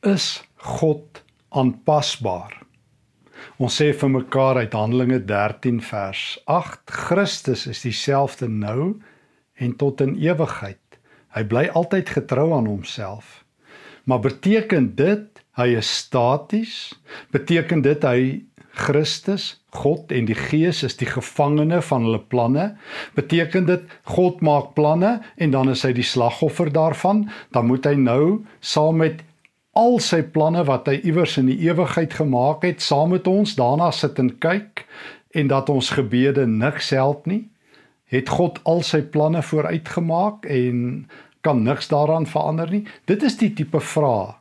Is God aanpasbaar? Ons sê vir mekaar uit Handelinge 13 vers 8 Christus is dieselfde nou en tot in ewigheid. Hy bly altyd getrou aan homself. Maar beteken dit hy is staties? Beteken dit hy Christus, God en die Gees is die gevangene van hulle planne. Beteken dit God maak planne en dan is hy die slagoffer daarvan? Dan moet hy nou saam met al sy planne wat hy iewers in die ewigheid gemaak het, saam met ons daarna sit en kyk en dat ons gebede niks help nie? Het God al sy planne vooruitgemaak en kan niks daaraan verander nie? Dit is die tipe vraag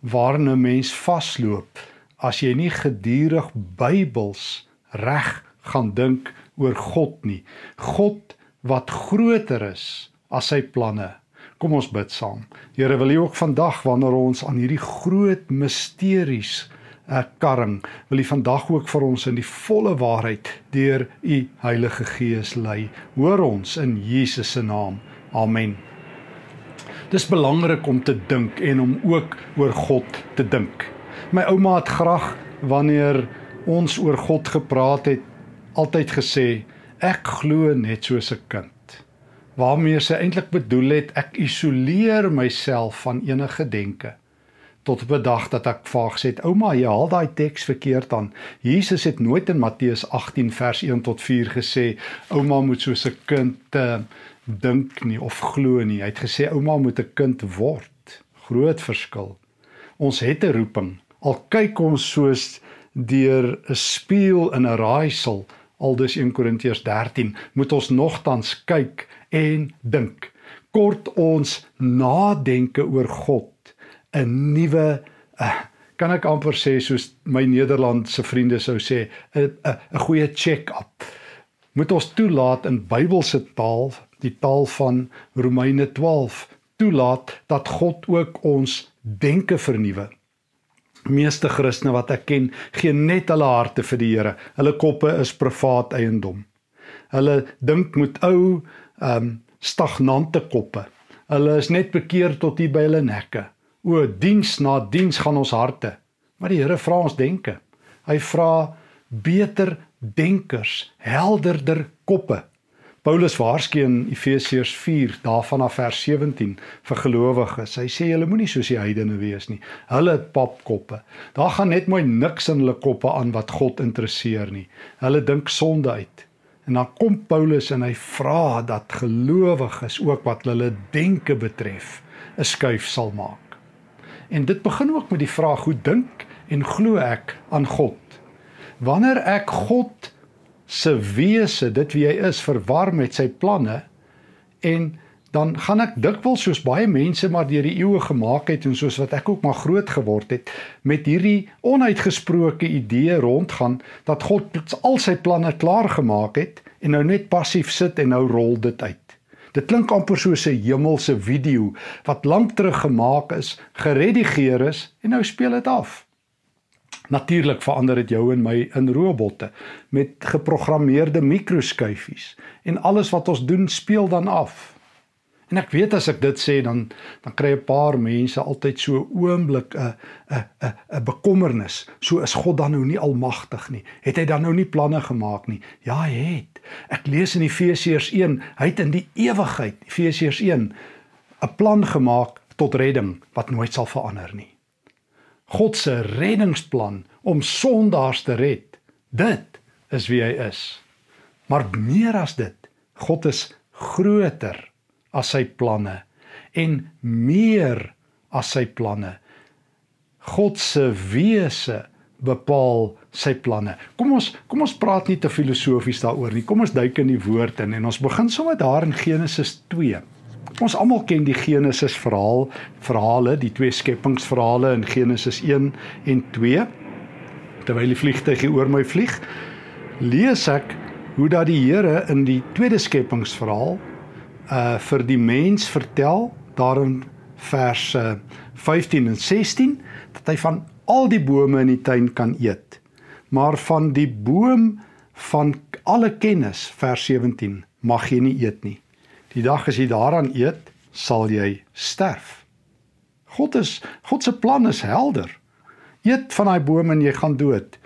waarna 'n mens vasloop as jy nie gedurig Bybels reg gaan dink oor God nie. God wat groter is as sy planne. Kom ons bid saam. Here, wil U ook vandag wanneer ons aan hierdie groot misteries uh, karring, wil U vandag ook vir ons in die volle waarheid deur U Heilige Gees lei. Hoor ons in Jesus se naam. Amen. Dis belangrik om te dink en om ook oor God te dink. My ouma het graag wanneer ons oor God gepraat het, altyd gesê ek glo net soos 'n kind. Waarmee sy eintlik bedoel het ek isoleer myself van enige denke tot op 'n dag dat ek vaag sê ouma jy haal daai teks verkeerd aan. Jesus het nooit in Matteus 18 vers 1 tot 4 gesê ouma moet soos 'n kind uh, dink nie of glo nie. Hy het gesê ouma moet 'n kind word. Groot verskil. Ons het 'n roeping al kyk ons soos deur 'n spieël in 'n raaisel aldus 1 Korintiërs 13 moet ons nogtans kyk en dink. Kort ons nadenke oor God 'n nuwe uh, kan ek amper sê soos my Nederlandse vriende sou sê 'n 'n goeie check-up. Moet ons toelaat in Bybelse taal die taal van Romeine 12 toelaat dat God ook ons denke vernuwe meeste Christene wat ek ken, gee net hulle harte vir die Here. Hulle koppe is privaat eiendom. Hulle dink met ou ehm um, stagnante koppe. Hulle is net bekeer tot hier by hulle nekke. O, diens na diens gaan ons harte. Maar die Here vra ons denke. Hy vra beter denkers, helderder koppe. Paulus waarsku in Efesiërs 4 daarvan af vers 17 vir gelowiges. Hy sê julle moenie soos die heidene wees nie. Hulle het papkoppe. Daar gaan net mooi niks in hulle koppe aan wat God interesseer nie. Hulle dink sonde uit. En dan kom Paulus en hy vra dat gelowiges ook wat hulle denke betref 'n skuif sal maak. En dit begin ook met die vraag: hoe dink en glo ek aan God? Wanneer ek God se wese, dit wie hy is, verwar met sy planne en dan gaan ek dikwels soos baie mense maar deur die eeue gemaak het en soos wat ek ook maar groot geword het met hierdie onuitgesproke idee rondgaan dat God al sy planne klaar gemaak het en nou net passief sit en nou rol dit uit. Dit klink amper soos 'n hemelse video wat lank terug gemaak is, geredigeer is en nou speel dit af. Natuurlik verander dit jou en my in robotte met geprogrammeerde mikroskyfies en alles wat ons doen speel dan af. En ek weet as ek dit sê dan dan kry 'n paar mense altyd so oomblik 'n 'n 'n 'n bekommernis. So is God dan nou nie almagtig nie. Het hy dan nou nie planne gemaak nie? Ja, hy het. Ek lees in Efesiërs 1, hy het in die ewigheid, Efesiërs 1, 'n plan gemaak tot redding wat nooit sal verander nie. God se reddingsplan om sondaars te red. Dit is wie hy is. Maar meer as dit, God is groter as sy planne en meer as sy planne. God se wese bepaal sy planne. Kom ons kom ons praat nie te filosofies daaroor nie. Kom ons duik in die woord in en ons begin sommer daar in Genesis 2. Ons almal ken die Genesis verhaal, verhale, die twee skepingsverhale in Genesis 1 en 2. Terwyl die vliegtuig hier oor my vlieg, lees ek hoe dat die Here in die tweede skepingsverhaal uh vir die mens vertel daarin vers uh, 15 en 16 dat hy van al die bome in die tuin kan eet. Maar van die boom van alle kennis vers 17 mag jy nie eet nie. Die dag as jy daaraan eet, sal jy sterf. God is God se plan is helder. Eet van daai boom en jy gaan dood.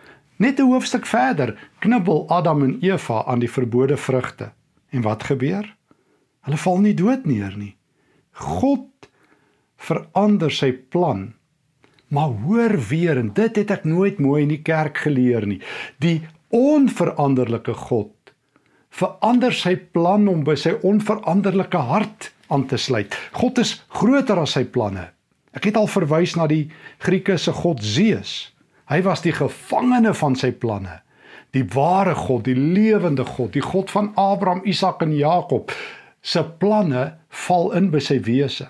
Net 'n hoofstuk verder knibbel Adam en Eva aan die verbode vrugte. En wat gebeur? Hulle val nie dood neer nie. God verander sy plan. Maar hoor weer en dit het ek nooit mooi in die kerk geleer nie. Die onveranderlike God verander sy plan om by sy onveranderlike hart aan te sluit. God is groter as sy planne. Ek het al verwys na die Grieke se god Zeus. Hy was die gevangene van sy planne. Die ware God, die lewende God, die God van Abraham, Isak en Jakob se planne val in by sy wese.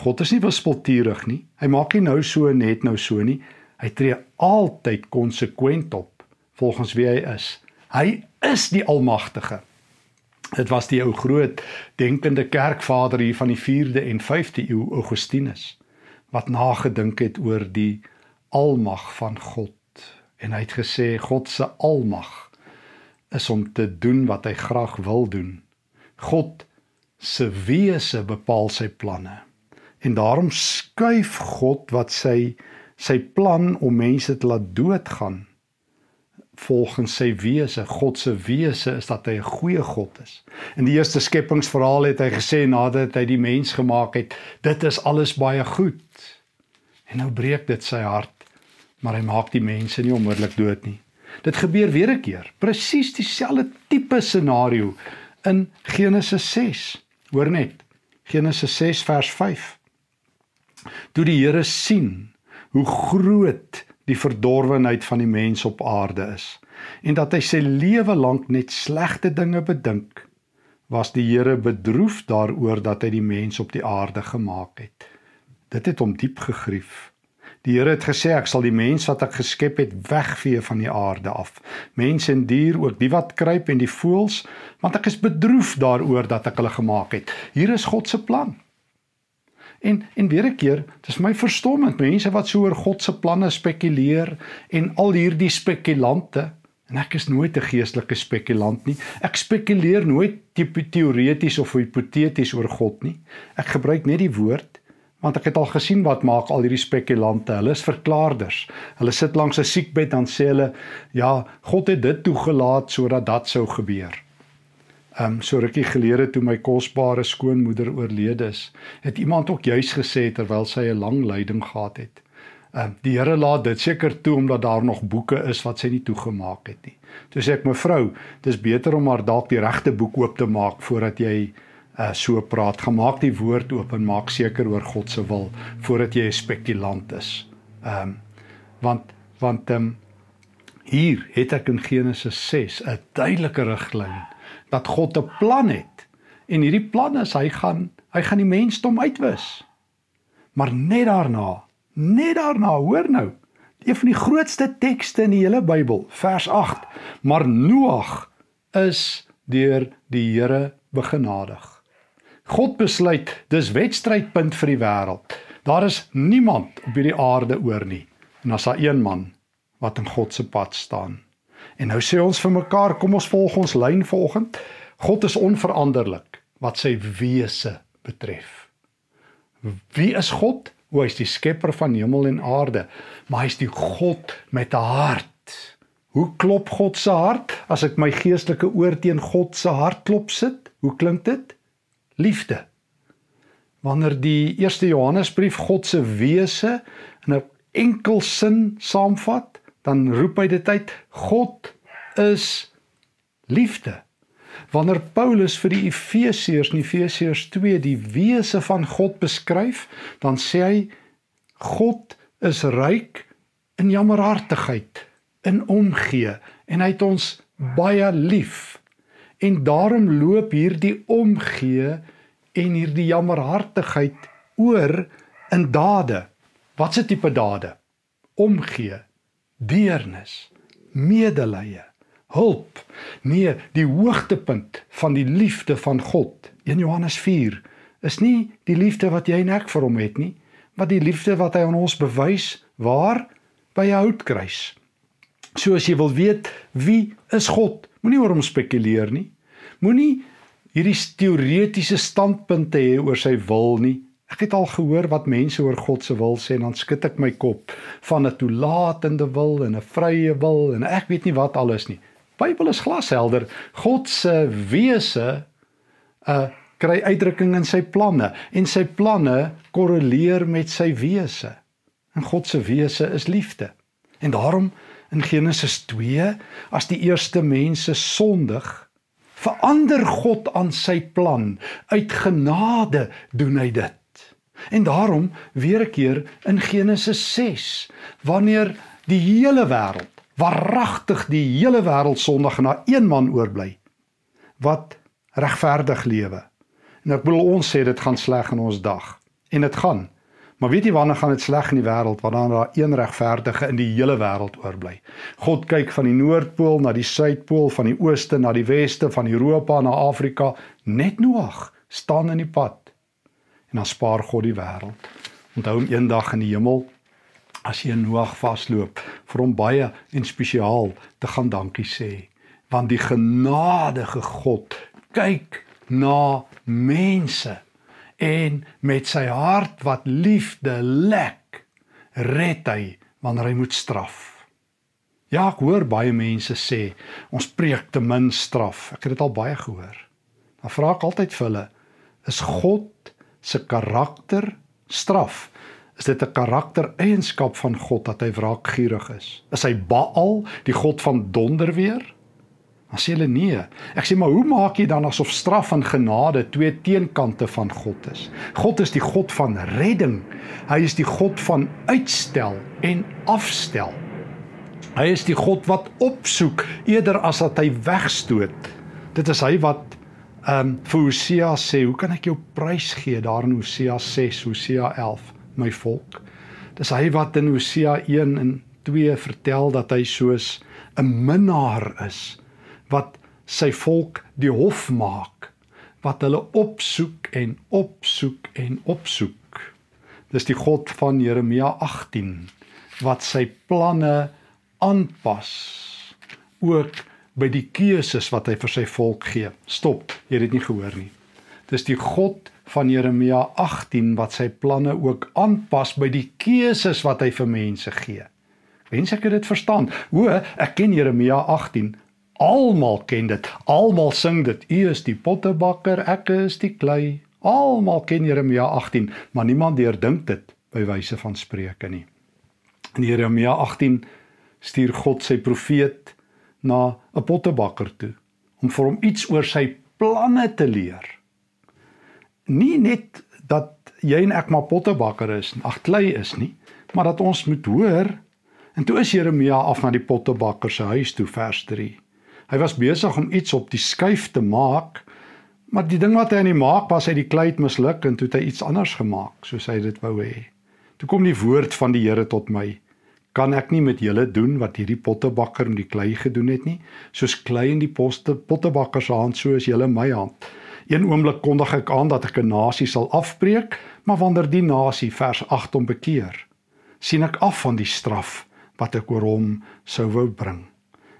God is nie wispelturig nie. Hy maak nie nou so net nou so nie. Hy tree altyd konsekwent op volgens wie hy is. Hy is die almagtige. Dit was die ou groot denkende kerkvader hier van die 4de en 5de eeu Augustinus wat nagedink het oor die almag van God en hy het gesê God se almag is om te doen wat hy graag wil doen. God se wese bepaal sy planne. En daarom skuif God wat sy sy plan om mense te laat doodgaan volgens sy wese. God se wese is dat hy 'n goeie God is. In die eerste skepingsverhaal het hy gesê nadat hy die mens gemaak het, dit is alles baie goed. En nou breek dit sy hart, maar hy maak die mense nie onmiddellik dood nie. Dit gebeur weer 'n keer, presies dieselfde tipe scenario in Genesis 6. Hoor net. Genesis 6 vers 5. Toe die Here sien hoe groot die verdorwenheid van die mens op aarde is. En dat hy sy lewe lank net slegte dinge bedink was die Here bedroef daaroor dat hy die mens op die aarde gemaak het. Dit het hom diep gegrief. Die Here het gesê ek sal die mens wat ek geskep het wegvee van die aarde af. Mense en dier ook die wat kruip en die voëls want ek is bedroef daaroor dat ek hulle gemaak het. Hier is God se plan En en weer 'n keer, dis my verstommend mense wat so oor God se planne spekuleer en al hierdie spekulante en ek is nooit 'n geestelike spekulant nie. Ek spekuleer nooit teoreties of hipoteties oor God nie. Ek gebruik net die woord want ek het al gesien wat maak al hierdie spekulante. Hulle is verklaarders. Hulle sit langs 'n siekbed dan sê hulle ja, God het dit toegelaat sodat dat sou gebeur. Ehm um, so rukkie gelede toe my kosbare skoonmoeder oorlede is, het iemand ook juis gesê terwyl sy 'n lang lyding gehad het. Ehm um, die Here laat dit seker toe omdat daar nog boeke is wat sy nie toegemaak het nie. Toe sê ek mevrou, dis beter om maar dalk die regte boek oop te maak voordat jy uh so praat. Gemaak die woord oop en maak seker oor God se wil voordat jy 'n spekulant is. Ehm um, want want ehm um, hier het ek in Genesis 6 'n duidelike riglyn dat God 'n plan het. En hierdie plan is hy gaan hy gaan die mensdom uitwis. Maar net daarna, net daarna, hoor nou, een van die grootste tekste in die hele Bybel, vers 8, maar Noag is deur die Here begenadig. God besluit dis wedstrydpunt vir die wêreld. Daar is niemand op hierdie aarde oor nie. En as daar een man wat in God se pad staan. En nou sê ons vir mekaar, kom ons volg ons lyn volgend. God is onveranderlik wat sy wese betref. Wie is God? Hoe is die skepper van hemel en aarde, maar hy is die God met 'n hart. Hoe klop God se hart? As ek my geestelike oor teen God se hart klop sit, hoe klink dit? Liefde. Wanneer die eerste Johannesbrief God se wese in 'n enkel sin saamvat, dan roep hy dit uit God is liefde. Wanneer Paulus vir die Efesiërs in Efesiërs 2 die wese van God beskryf, dan sê hy God is ryk in jammerhartigheid, in omgee en hy het ons baie lief. En daarom loop hierdie omgee en hierdie jammerhartigheid oor in dade. Wat 'n tipe dade? Omgee, deernis, medelee, hulp. Nee, die hoogtepunt van die liefde van God in Johannes 4 is nie die liefde wat jy en ek vir hom het nie, maar die liefde wat hy aan ons bewys waar by 'n houtkruis. So as jy wil weet wie is God, moenie oor hom spekuleer nie. Moenie hierdie teoretiese standpunte hê oor sy wil nie. Ek het al gehoor wat mense oor God se wil sê en dan skud ek my kop van 'n toelatende wil en 'n vrye wil en ek weet nie wat alles nie. Bybel is glashelder. God se wese uh kry uitdrukking in sy planne en sy planne korreleer met sy wese. En God se wese is liefde. En daarom in Genesis 2 as die eerste mense sondig, verander God aan sy plan. Uit genade doen hy dit. En daarom weer 'n keer in Genesis 6 wanneer die hele wêreld, waaragtig die hele wêreld sondig na een man oorbly wat regverdig lewe. En ek bedoel ons sê dit gaan sleg in ons dag en dit gaan Maar weet jy wanneer gaan dit sleg in die wêreld wanneer daar een regverdige in die hele wêreld oorbly? God kyk van die noordpool na die suidpool, van die ooste na die weste, van Europa na Afrika, net Noag staan in die pad. En dan spaar God die wêreld. Onthou hom eendag in die hemel as jy Noag vasloop vir hom baie en spesiaal te gaan dankie sê, want die genadige God kyk na mense en met sy hart wat liefde lek red hy wanneer hy moet straf. Ja, ek hoor baie mense sê ons preek te min straf. Ek het dit al baie gehoor. Dan vra ek altyd vir hulle, is God se karakter straf? Is dit 'n karaktereienskap van God dat hy wraakgierig is? Is hy Baal, die god van donder weer? Dan sê hulle nee. Ek sê maar hoe maak jy dan asof straf en genade twee teenkante van God is? God is die God van redding. Hy is die God van uitstel en afstel. Hy is die God wat opsoek eerder as dat hy wegstoot. Dit is hy wat um, vir Hosea sê, "Hoe kan ek jou prys gee?" daar in Hosea 6, Hosea 11, my volk. Dis hy wat in Hosea 1 en 2 vertel dat hy soos 'n minnaar is wat sy volk die hof maak wat hulle opsoek en opsoek en opsoek dis die God van Jeremia 18 wat sy planne aanpas ook by die keuses wat hy vir sy volk gee stop jy het dit nie gehoor nie dis die God van Jeremia 18 wat sy planne ook aanpas by die keuses wat hy vir mense gee. Wens ek het dit verstaan. O, ek ken Jeremia Almal ken dit. Almal sing dit. U is die pottebakker, ek is die klei. Almal ken Jeremia 18, maar niemand deurdink dit by wyse van spreuke nie. In Jeremia 18 stuur God sy profeet na 'n pottebakker toe om vir hom iets oor sy planne te leer. Nie net dat jy en ek maar pottebakker is, ag klei is nie, maar dat ons moet hoor. En toe is Jeremia af na die pottebakker se huis toe vers 3. Hy was besig om iets op die skuif te maak, maar die ding wat hy aan die maak was hy die klei het misluk en toe het hy iets anders gemaak soos hy dit wou hê. Toe kom die woord van die Here tot my: Kan ek nie met julle doen wat hierdie pottebakker met die klei gedoen het nie? Soos klei in die poste pottebakker se hand so is julle my hand. Een oomblik kondig ek aan dat ek 'n nasie sal afbreek, maar wanneer die nasie vers 8 hom bekeer, sien ek af van die straf wat ek oor hom sou wou bring.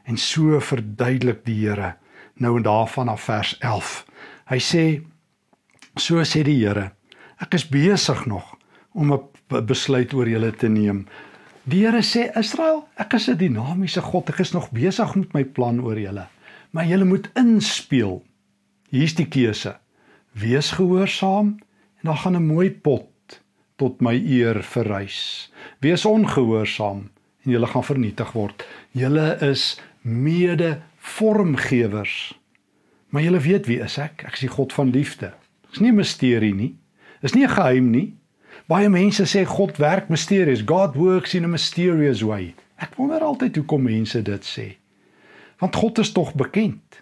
En so verduidelik die Here nou en daarvan af vers 11. Hy sê so sê die Here, ek is besig nog om 'n besluit oor julle te neem. Die Here sê Israel, ek is 'n dinamiese God. Ek is nog besig met my plan oor julle. Maar julle moet inspeel. Hier's die keuse. Wees gehoorsaam en dan gaan 'n mooi pot tot my eer verrys. Wees ongehoorsaam en julle gaan vernietig word. Julle is mede vormgewers. Maar julle weet wie is ek? Ek is die God van liefde. Dis nie 'n misterie nie. Dis nie 'n geheim nie. Baie mense sê God werk mysterieus. God works in a mysterious way. Ek wonder altyd hoekom mense dit sê. Want God is tog bekend.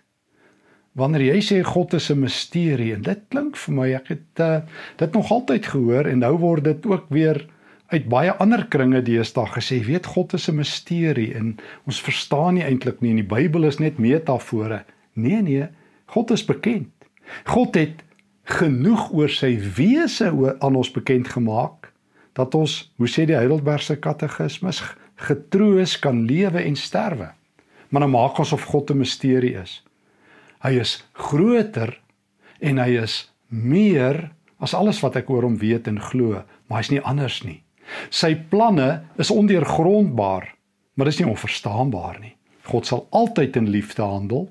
Wanneer jy sê God is 'n misterie en dit klink vir my ek het uh, dit nog altyd gehoor en nou word dit ook weer uit baie ander kringe deesdae gesê, weet God is 'n misterie en ons verstaan nie eintlik nie en die Bybel is net metafore. Nee nee, God is bekend. God het genoeg oor sy wese aan ons bekend gemaak dat ons, hoe sê die Heidelbergse Katekismus, getroos kan lewe en sterwe. Maar nou maak ons of God 'n misterie is. Hy is groter en hy is meer as alles wat ek oor hom weet en glo, maar hy's nie anders nie. Sy planne is ondeurgrondbaar, maar dis nie onverstaanbaar nie. God sal altyd in liefde handel.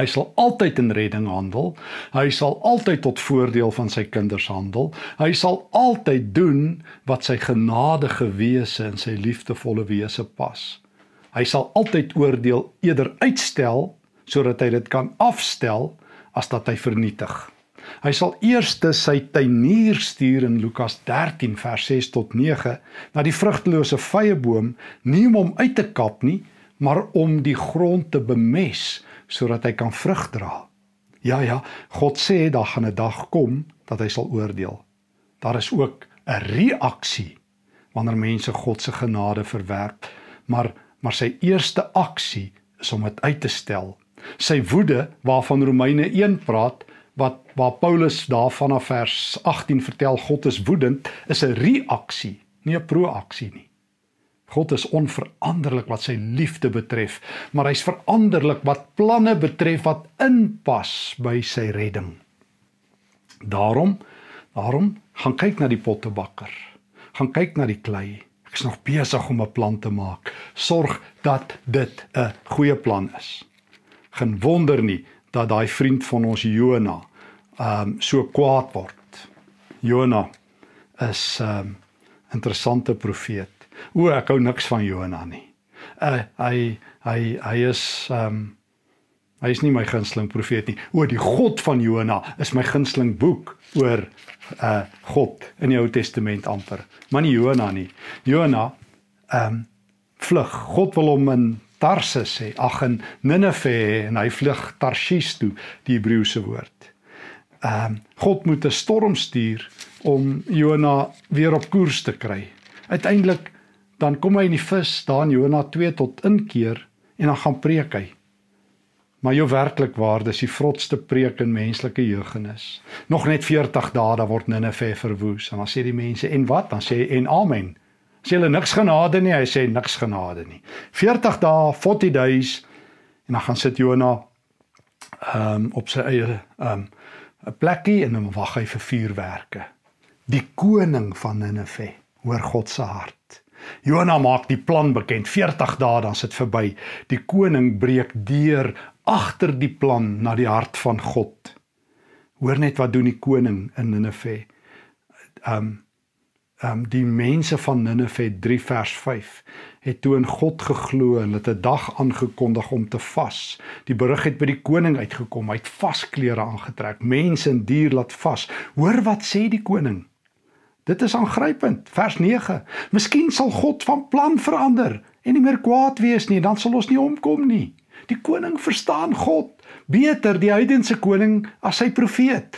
Hy sal altyd in redding handel. Hy sal altyd tot voordeel van sy kinders handel. Hy sal altyd doen wat sy genadige wese en sy liefdevolle wese pas. Hy sal altyd oordeel eerder uitstel sodat hy dit kan afstel as dat hy vernietig. Hy sal eers sy tuinier stuur in Lukas 13 vers 6 tot 9 na die vrugtelose vyeboom, nie om hom uit te kap nie, maar om die grond te bemes sodat hy kan vrug dra. Ja ja, God sê daar gaan 'n dag kom dat hy sal oordeel. Daar is ook 'n reaksie wanneer mense God se genade verwerp, maar maar sy eerste aksie is om dit uit te stel. Sy woede waarvan Romeine 1 praat, wat waar Paulus daarvan af vers 18 vertel God is woedend, is 'n reaksie, nie 'n proaksie nie. God is onveranderlik wat sy liefde betref, maar hy's veranderlik wat planne betref wat inpas by sy redding. Daarom, daarom gaan kyk na die pottebakker. Gaan kyk na die klei. Ek is nog besig om 'n plan te maak. Sorg dat dit 'n goeie plan is. Geen wonder nie dat daai vriend van ons Jona ehm um, so kwaad word. Jona is 'n um, interessante profeet. O, ek hou niks van Jona nie. Uh, hy hy hy is ehm um, hy is nie my gunsteling profeet nie. O, die God van Jona is my gunsteling boek oor uh God in die Ou Testament amper. Maar nie Jona nie. Jona ehm um, vlug. God wil hom in Tarsus sê, ag in Ninive en hy vlug Tarsis toe, die Hebreëse woord. Ehm um, God moet 'n storm stuur om Jona weer op koers te kry. Uiteindelik dan kom hy in die vis daar in Jona 2 tot inkeer en dan gaan preek hy. Maar jou werklik waarde is die vrotste preek in menslike jeugenis. Nog net 40 dae dan word Ninive verwoes en dan sê die mense en wat? Dan sê en amen. Sê hulle niks genade nie, hy sê niks genade nie. 40 dae, 40 days en dan gaan sit Jona ehm um, op sy eie ehm um, 'n plekkie en dan wag hy vir vuurwerke. Die koning van Ninive hoor God se hart. Jona maak die plan bekend. 40 dae dan sit verby. Die koning breek deur agter die plan na die hart van God. Hoor net wat doen die koning in Ninive. Um um die mense van Ninive 3 vers 5 het toe in God geglo en het 'n dag aangekondig om te vas. Die berig het by die koning uitgekom. Hy het vasklere aangetrek. Mense en dier laat vas. Hoor wat sê die koning? Dit is aangrypend. Vers 9. Miskien sal God van plan verander en nie meer kwaad wees nie, dan sal ons nie omkom nie. Die koning verstaan God beter die heidense koning as sy profeet.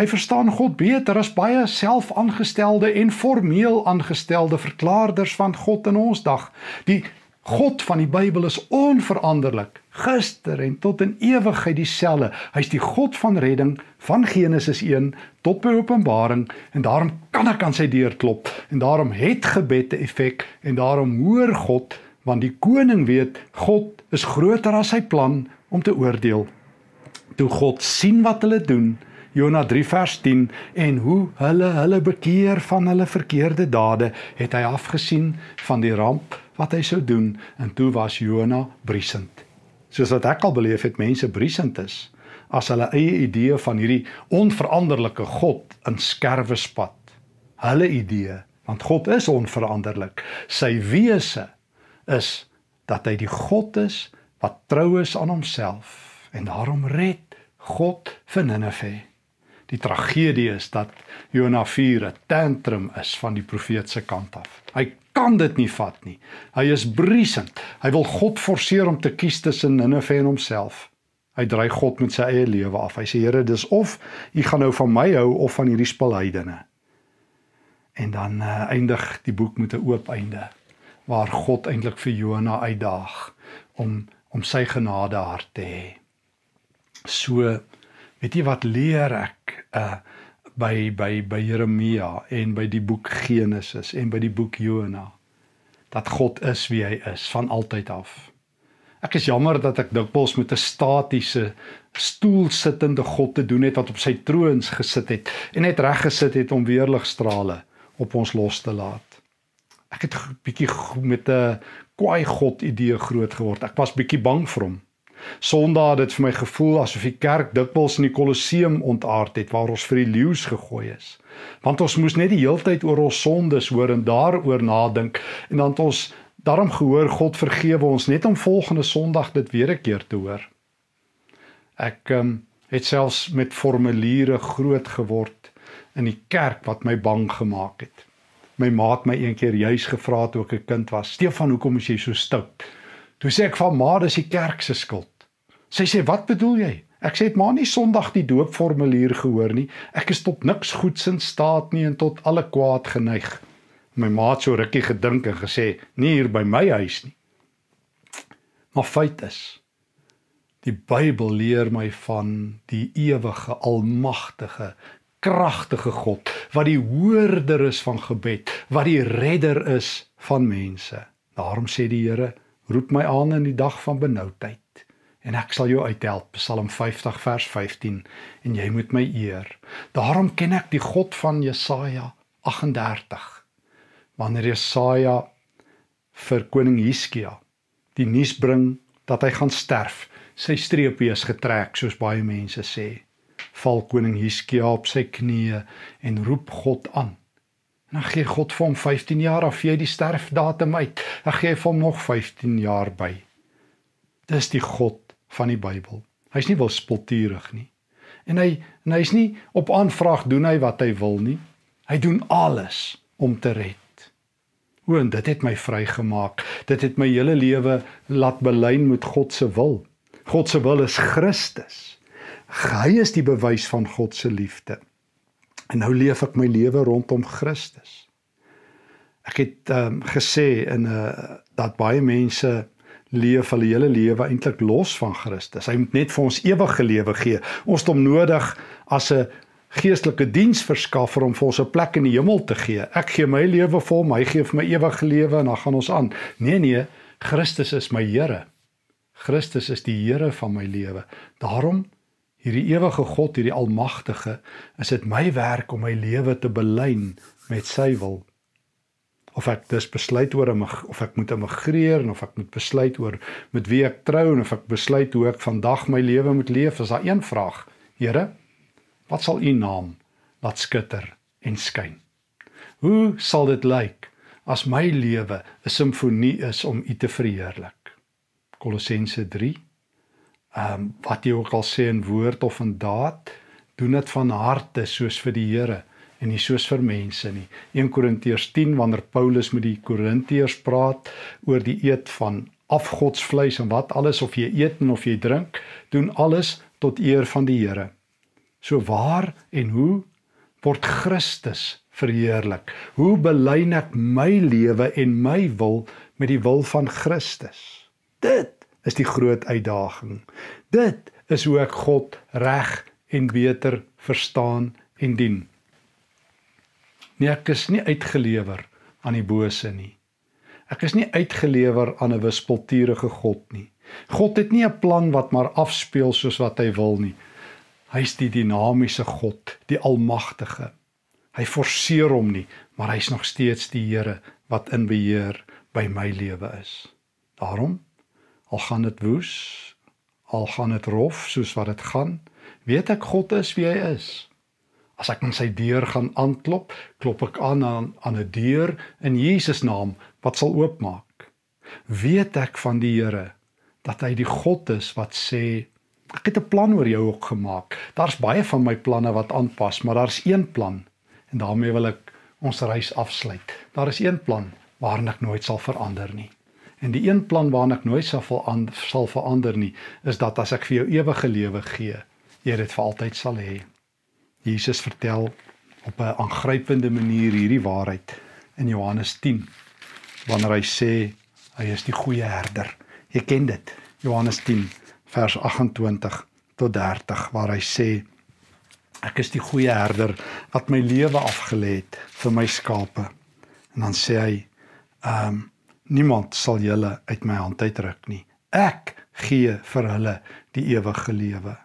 Hy verstaan God beter as baie selfaangestelde en formeel aangestelde verklaarders van God in ons dag. Die God van die Bybel is onveranderlik, gister en tot in ewigheid dieselfde. Hy's die God van redding van Genesis 1 tot by Openbaring en daarom kan ek aan sy deur klop en daarom het gebed 'n effek en daarom hoor God want die koning weet God is groter as sy plan om te oordeel. Toe God sien wat hulle doen, Jona 3 vers 10 en hoe hulle hulle bekeer van hulle verkeerde dade, het hy afgesien van die ramp wat hy sou doen en toe was Jona briesend. Soos wat ek al beleef het mense briesend is as hulle eie idee van hierdie onveranderlike God in skerwe spat. Hulle idee, want God is onveranderlik. Sy wese is dat hy die God is wat trou is aan homself en daarom red God vir Ninive. Die tragedie is dat Jona 4 'n tantrum is van die profeet se kant af. Hy kan dit nie vat nie. Hy is briesend. Hy wil God forceer om te kies tussen Ninive en homself. Hy dryg God met sy eie lewe af. Hy sê Here, dis of u gaan nou van my hou of van hierdie spilheidene. En dan uh, eindig die boek met 'n oop einde waar God eintlik vir Jona uitdaag om om sy genade hart te hê. So weet jy wat leer ek uh by by by Jeremia en by die boek Genesis en by die boek Jona dat God is wie hy is van altyd af. Ek is jammer dat ek dikwels met 'n statiese stoel sittende God te doen het wat op sy troons gesit het en net reg gesit het om weerligstrale op ons los te laat. Ek het bietjie met 'n kwaai God idee groot geword. Ek was bietjie bang vir hom. Sondag het dit vir my gevoel asof die kerk dikwels in die Kolosseum ontaard het waar ons vir die leeu's gegooi is. Want ons moes net die heeltyd oor ons sondes hoor en daaroor nadink en dan het ons daarom gehoor God vergewe ons net om volgende Sondag dit weer 'n keer te hoor. Ek um, het selfs met formuliere groot geword in die kerk wat my bang gemaak het. My ma het my een keer juis gevra toe ek 'n kind was: "Stefan, hoekom is jy so stout?" Toe sê ek van ma, dis die kerk se skuld. Sy sê, "Wat bedoel jy?" Ek sê, "Ma, nie Sondag die doopformulier gehoor nie. Ek is tot niks goeds in staat nie en tot alle kwaad geneig." My ma het so rukkie gedink en gesê, "Nie hier by my huis nie." Maar feit is, die Bybel leer my van die ewige, almagtige, kragtige God wat die hoorder is van gebed, wat die redder is van mense. Daarom sê die Here, roep my aan in die dag van benoudheid en ek sal jou uithelp. Psalm 50 vers 15 en jy moet my eer. Daarom ken ek die God van Jesaja 38. Wanneer Jesaja vir koning Hiskia die nuus bring dat hy gaan sterf, sy streepie is getrek soos baie mense sê val koning Hiskia op sy knieë en roep God aan. En dan gee God vir hom 15 jaar of jy die sterfdatum uit. Dan gee hy vir hom nog 15 jaar by. Dis die God van die Bybel. Hy's nie wilspulturig nie. En hy en hy's nie op aanvraag doen hy wat hy wil nie. Hy doen alles om te red. O, en dit het my vrygemaak. Dit het my hele lewe laat belyn met God se wil. God se wil is Christus. Hy is die bewys van God se liefde. En nou leef ek my lewe rondom Christus. Ek het um, gesê in 'n uh, eh, dat baie mense leef hulle hele lewe eintlik los van Christus. Hy moet net vir ons ewige lewe gee. Ons het hom nodig as 'n geestelike diensverskaffer om vir ons 'n plek in die hemel te gee. Ek gee my lewe vir hom, hy gee vir my ewige lewe en dan gaan ons aan. Nee nee, Christus is my Here. Christus is die Here van my lewe. Daarom hierdie ewige God, hierdie almagtige, is dit my werk om my lewe te belyn met sy wil. Of ek dis besluit oor of ek moet emigreer en of ek moet besluit oor met wie ek trou en of ek besluit hoe ek vandag my lewe moet leef, is daar een vraag. Here, wat sal u naam laat skitter en skyn? Hoe sal dit lyk as my lewe 'n simfonie is om u te verheerlik? Kolossense 3 ehm um, wat jy ook al sê in woord of in daad, doen dit van harte soos vir die Here en nie soos vir mense nie. 1 Korintiërs 10 wanneer Paulus met die Korintiërs praat oor die eet van afgodsvleis en wat alles of jy eet en of jy drink, doen alles tot eer van die Here. So waar en hoe word Christus verheerlik? Hoe belyn ek my lewe en my wil met die wil van Christus? Dit is die groot uitdaging. Dit is hoe ek God reg en beter verstaan en dien. Nee, ek is nie uitgelewer aan die bose nie. Ek is nie uitgelewer aan 'n wispelturige God nie. God het nie 'n plan wat maar afspeel soos wat hy wil nie. Hy's die dinamiese God, die almagtige. Hy forceer hom nie, maar hy's nog steeds die Here wat in beheer by my lewe is. Daarom al gaan dit woes, al gaan dit rof soos wat dit gaan, weet ek God is wie hy is. As ek aan sy deur gaan aanklop, klop ek aan aan, aan 'n deur in Jesus naam wat sal oopmaak. Weet ek van die Here dat hy die God is wat sê ek het 'n plan oor jou ook gemaak. Daar's baie van my planne wat aanpas, maar daar's een plan en daarmee wil ek ons reis afsluit. Daar is een plan waarna ek nooit sal verander nie. En die een plan waarna ek nooit sal verander, sal verander nie, is dat as ek vir jou ewige lewe gee, jy dit vir altyd sal hê. Jesus vertel op 'n aangrypende manier hierdie waarheid in Johannes 10 wanneer hy sê hy is die goeie herder. Jy ken dit. Johannes 10 vers 28 tot 30 waar hy sê ek is die goeie herder wat my lewe afgelê het vir my skape. En dan sê hy ehm um, Niemand sal julle uit my hand uitruk nie. Ek gee vir hulle die ewige lewe.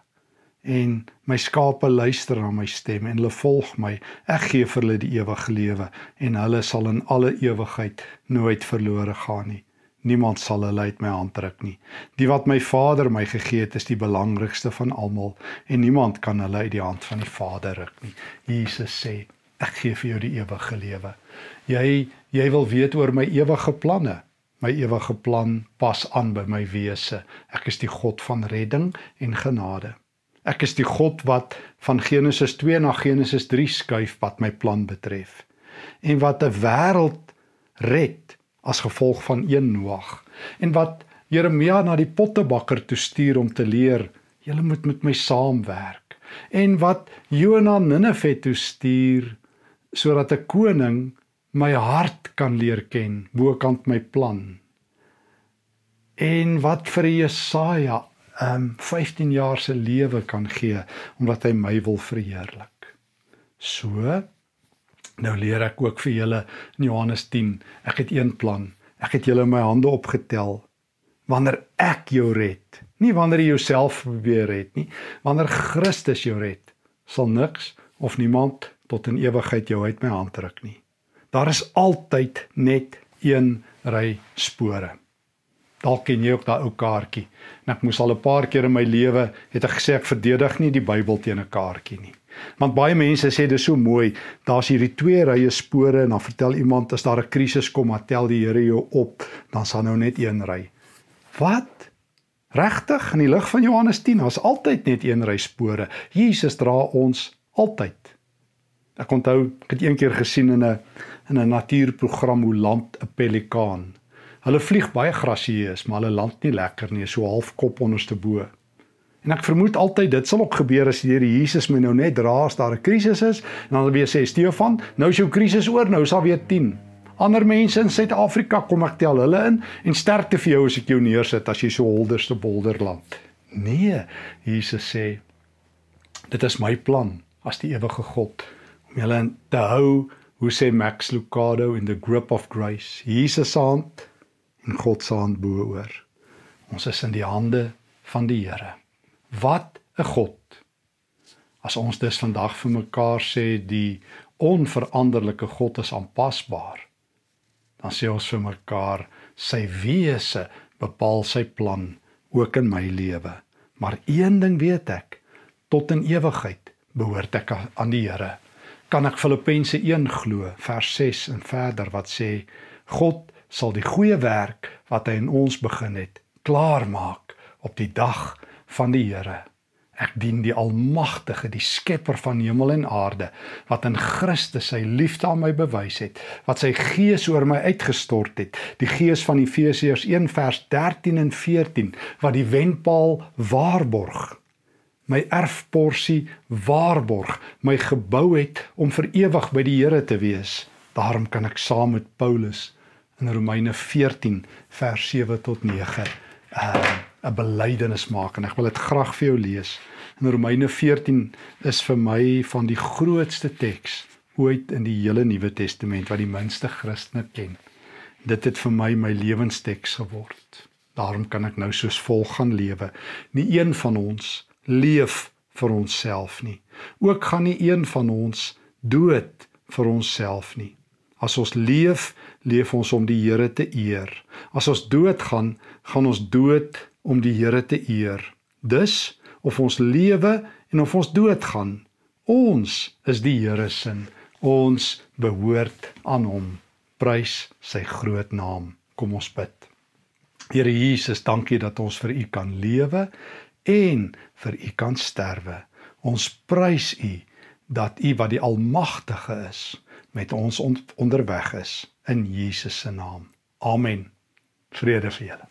En my skape luister na my stem en hulle volg my. Ek gee vir hulle die ewige lewe en hulle sal in alle ewigheid nooit verlore gaan nie. Niemand sal hulle uit my hand ruk nie. Die wat my Vader my gegee het, is die belangrikste van almal en niemand kan hulle uit die hand van die Vader ruk nie. Jesus sê, ek gee vir jou die ewige lewe. Jy jy wil weet oor my ewige planne. My ewige plan pas aan by my wese. Ek is die God van redding en genade. Ek is die God wat van Genesis 2 na Genesis 3 skuif wat my plan betref en wat 'n wêreld red as gevolg van een Noag en wat Jeremia na die pottebakker toe stuur om te leer julle moet met my saamwerk. En wat Jona Ninive toe stuur sodat 'n koning my hart kan leer ken bokant my plan. En wat vir Jesaja um 15 jaar se lewe kan gee omdat hy my wil verheerlik so Nou leer ek ook vir julle in Johannes 10. Ek het een plan. Ek het julle in my hande opgetel. Wanneer ek jou red, nie wanneer jy jouself probeer red nie, wanneer Christus jou red, sal niks of niemand tot in ewigheid jou uit my hand ruk nie. Daar is altyd net een ry spore. Dalk ken jy ook daai ou kaartjie. En ek moes al 'n paar keer in my lewe het ek gesê ek verdedig nie die Bybel teen 'n kaartjie nie. Want baie mense sê dis so mooi, daar's hierdie twee rye spore en dan vertel iemand as daar 'n krisis kom, dan tel die Here jou op, dan sal nou net een ry. Wat? Regtig? In die lig van Johannes 10, daar's altyd net een ry spore. Jesus dra ons altyd. Ek onthou, ek het eendag gesien in 'n in 'n natuurprogram hoe land 'n pelikaan. Hulle vlieg baie grasieus, maar hulle land nie lekker nie, so half kop onderste bo. En ek vermoed altyd dit sal ook gebeur as die Here Jesus my nou net dra as daar 'n krisis is en dan weer sê Stefan, nou is jou krisis oor, nou sal weer 10. Ander mense in Suid-Afrika kom ek tel hulle in en sterkte vir jou as ek jou neersit as jy so holderste bolderland. Nee, Jesus sê dit is my plan as die ewige God om julle te hou, hoe sê Max Lucado in the grip of grace. Jesus hand en God se hand bo oor. Ons is in die hande van die Here. Wat 'n God. As ons dus vandag vir mekaar sê die onveranderlike God is aanpasbaar, dan sê ons vir mekaar sy wese bepaal sy plan ook in my lewe. Maar een ding weet ek, tot in ewigheid behoort ek aan die Here. Kan ek Filippense 1 glo vers 6 en verder wat sê God sal die goeie werk wat hy in ons begin het klaar maak op die dag van die Here. Ek dien die Almagtige, die Skepper van hemel en aarde, wat in Christus sy liefde aan my bewys het, wat sy Gees oor my uitgestort het, die Gees van Efesiërs 1 vers 13 en 14, wat die wenpaal waarborg, my erfporsie waarborg, my gebou het om vir ewig by die Here te wees. Daarom kan ek saam met Paulus in Romeine 14 vers 7 tot 9 uh 'n belydenis maak en ek wil dit graag vir jou lees. In Romeine 14 is vir my van die grootste teks ooit in die hele Nuwe Testament wat die minste Christene ken. Dit het vir my my lewensteks geword. Daarom kan ek nou soos volg gaan lewe. Nie een van ons leef vir onsself nie. Ook gaan nie een van ons dood vir onsself nie. As ons leef, leef ons om die Here te eer. As ons doodgaan, gaan ons dood om die Here te eer. Dus of ons lewe en of ons doodgaan, ons is die Here se. Ons behoort aan hom. Prys sy groot naam. Kom ons bid. Here Jesus, dankie dat ons vir U kan lewe en vir U kan sterwe. Ons prys U dat U wat die almagtige is met ons onderweg is in Jesus se naam. Amen. Vrede vir julle.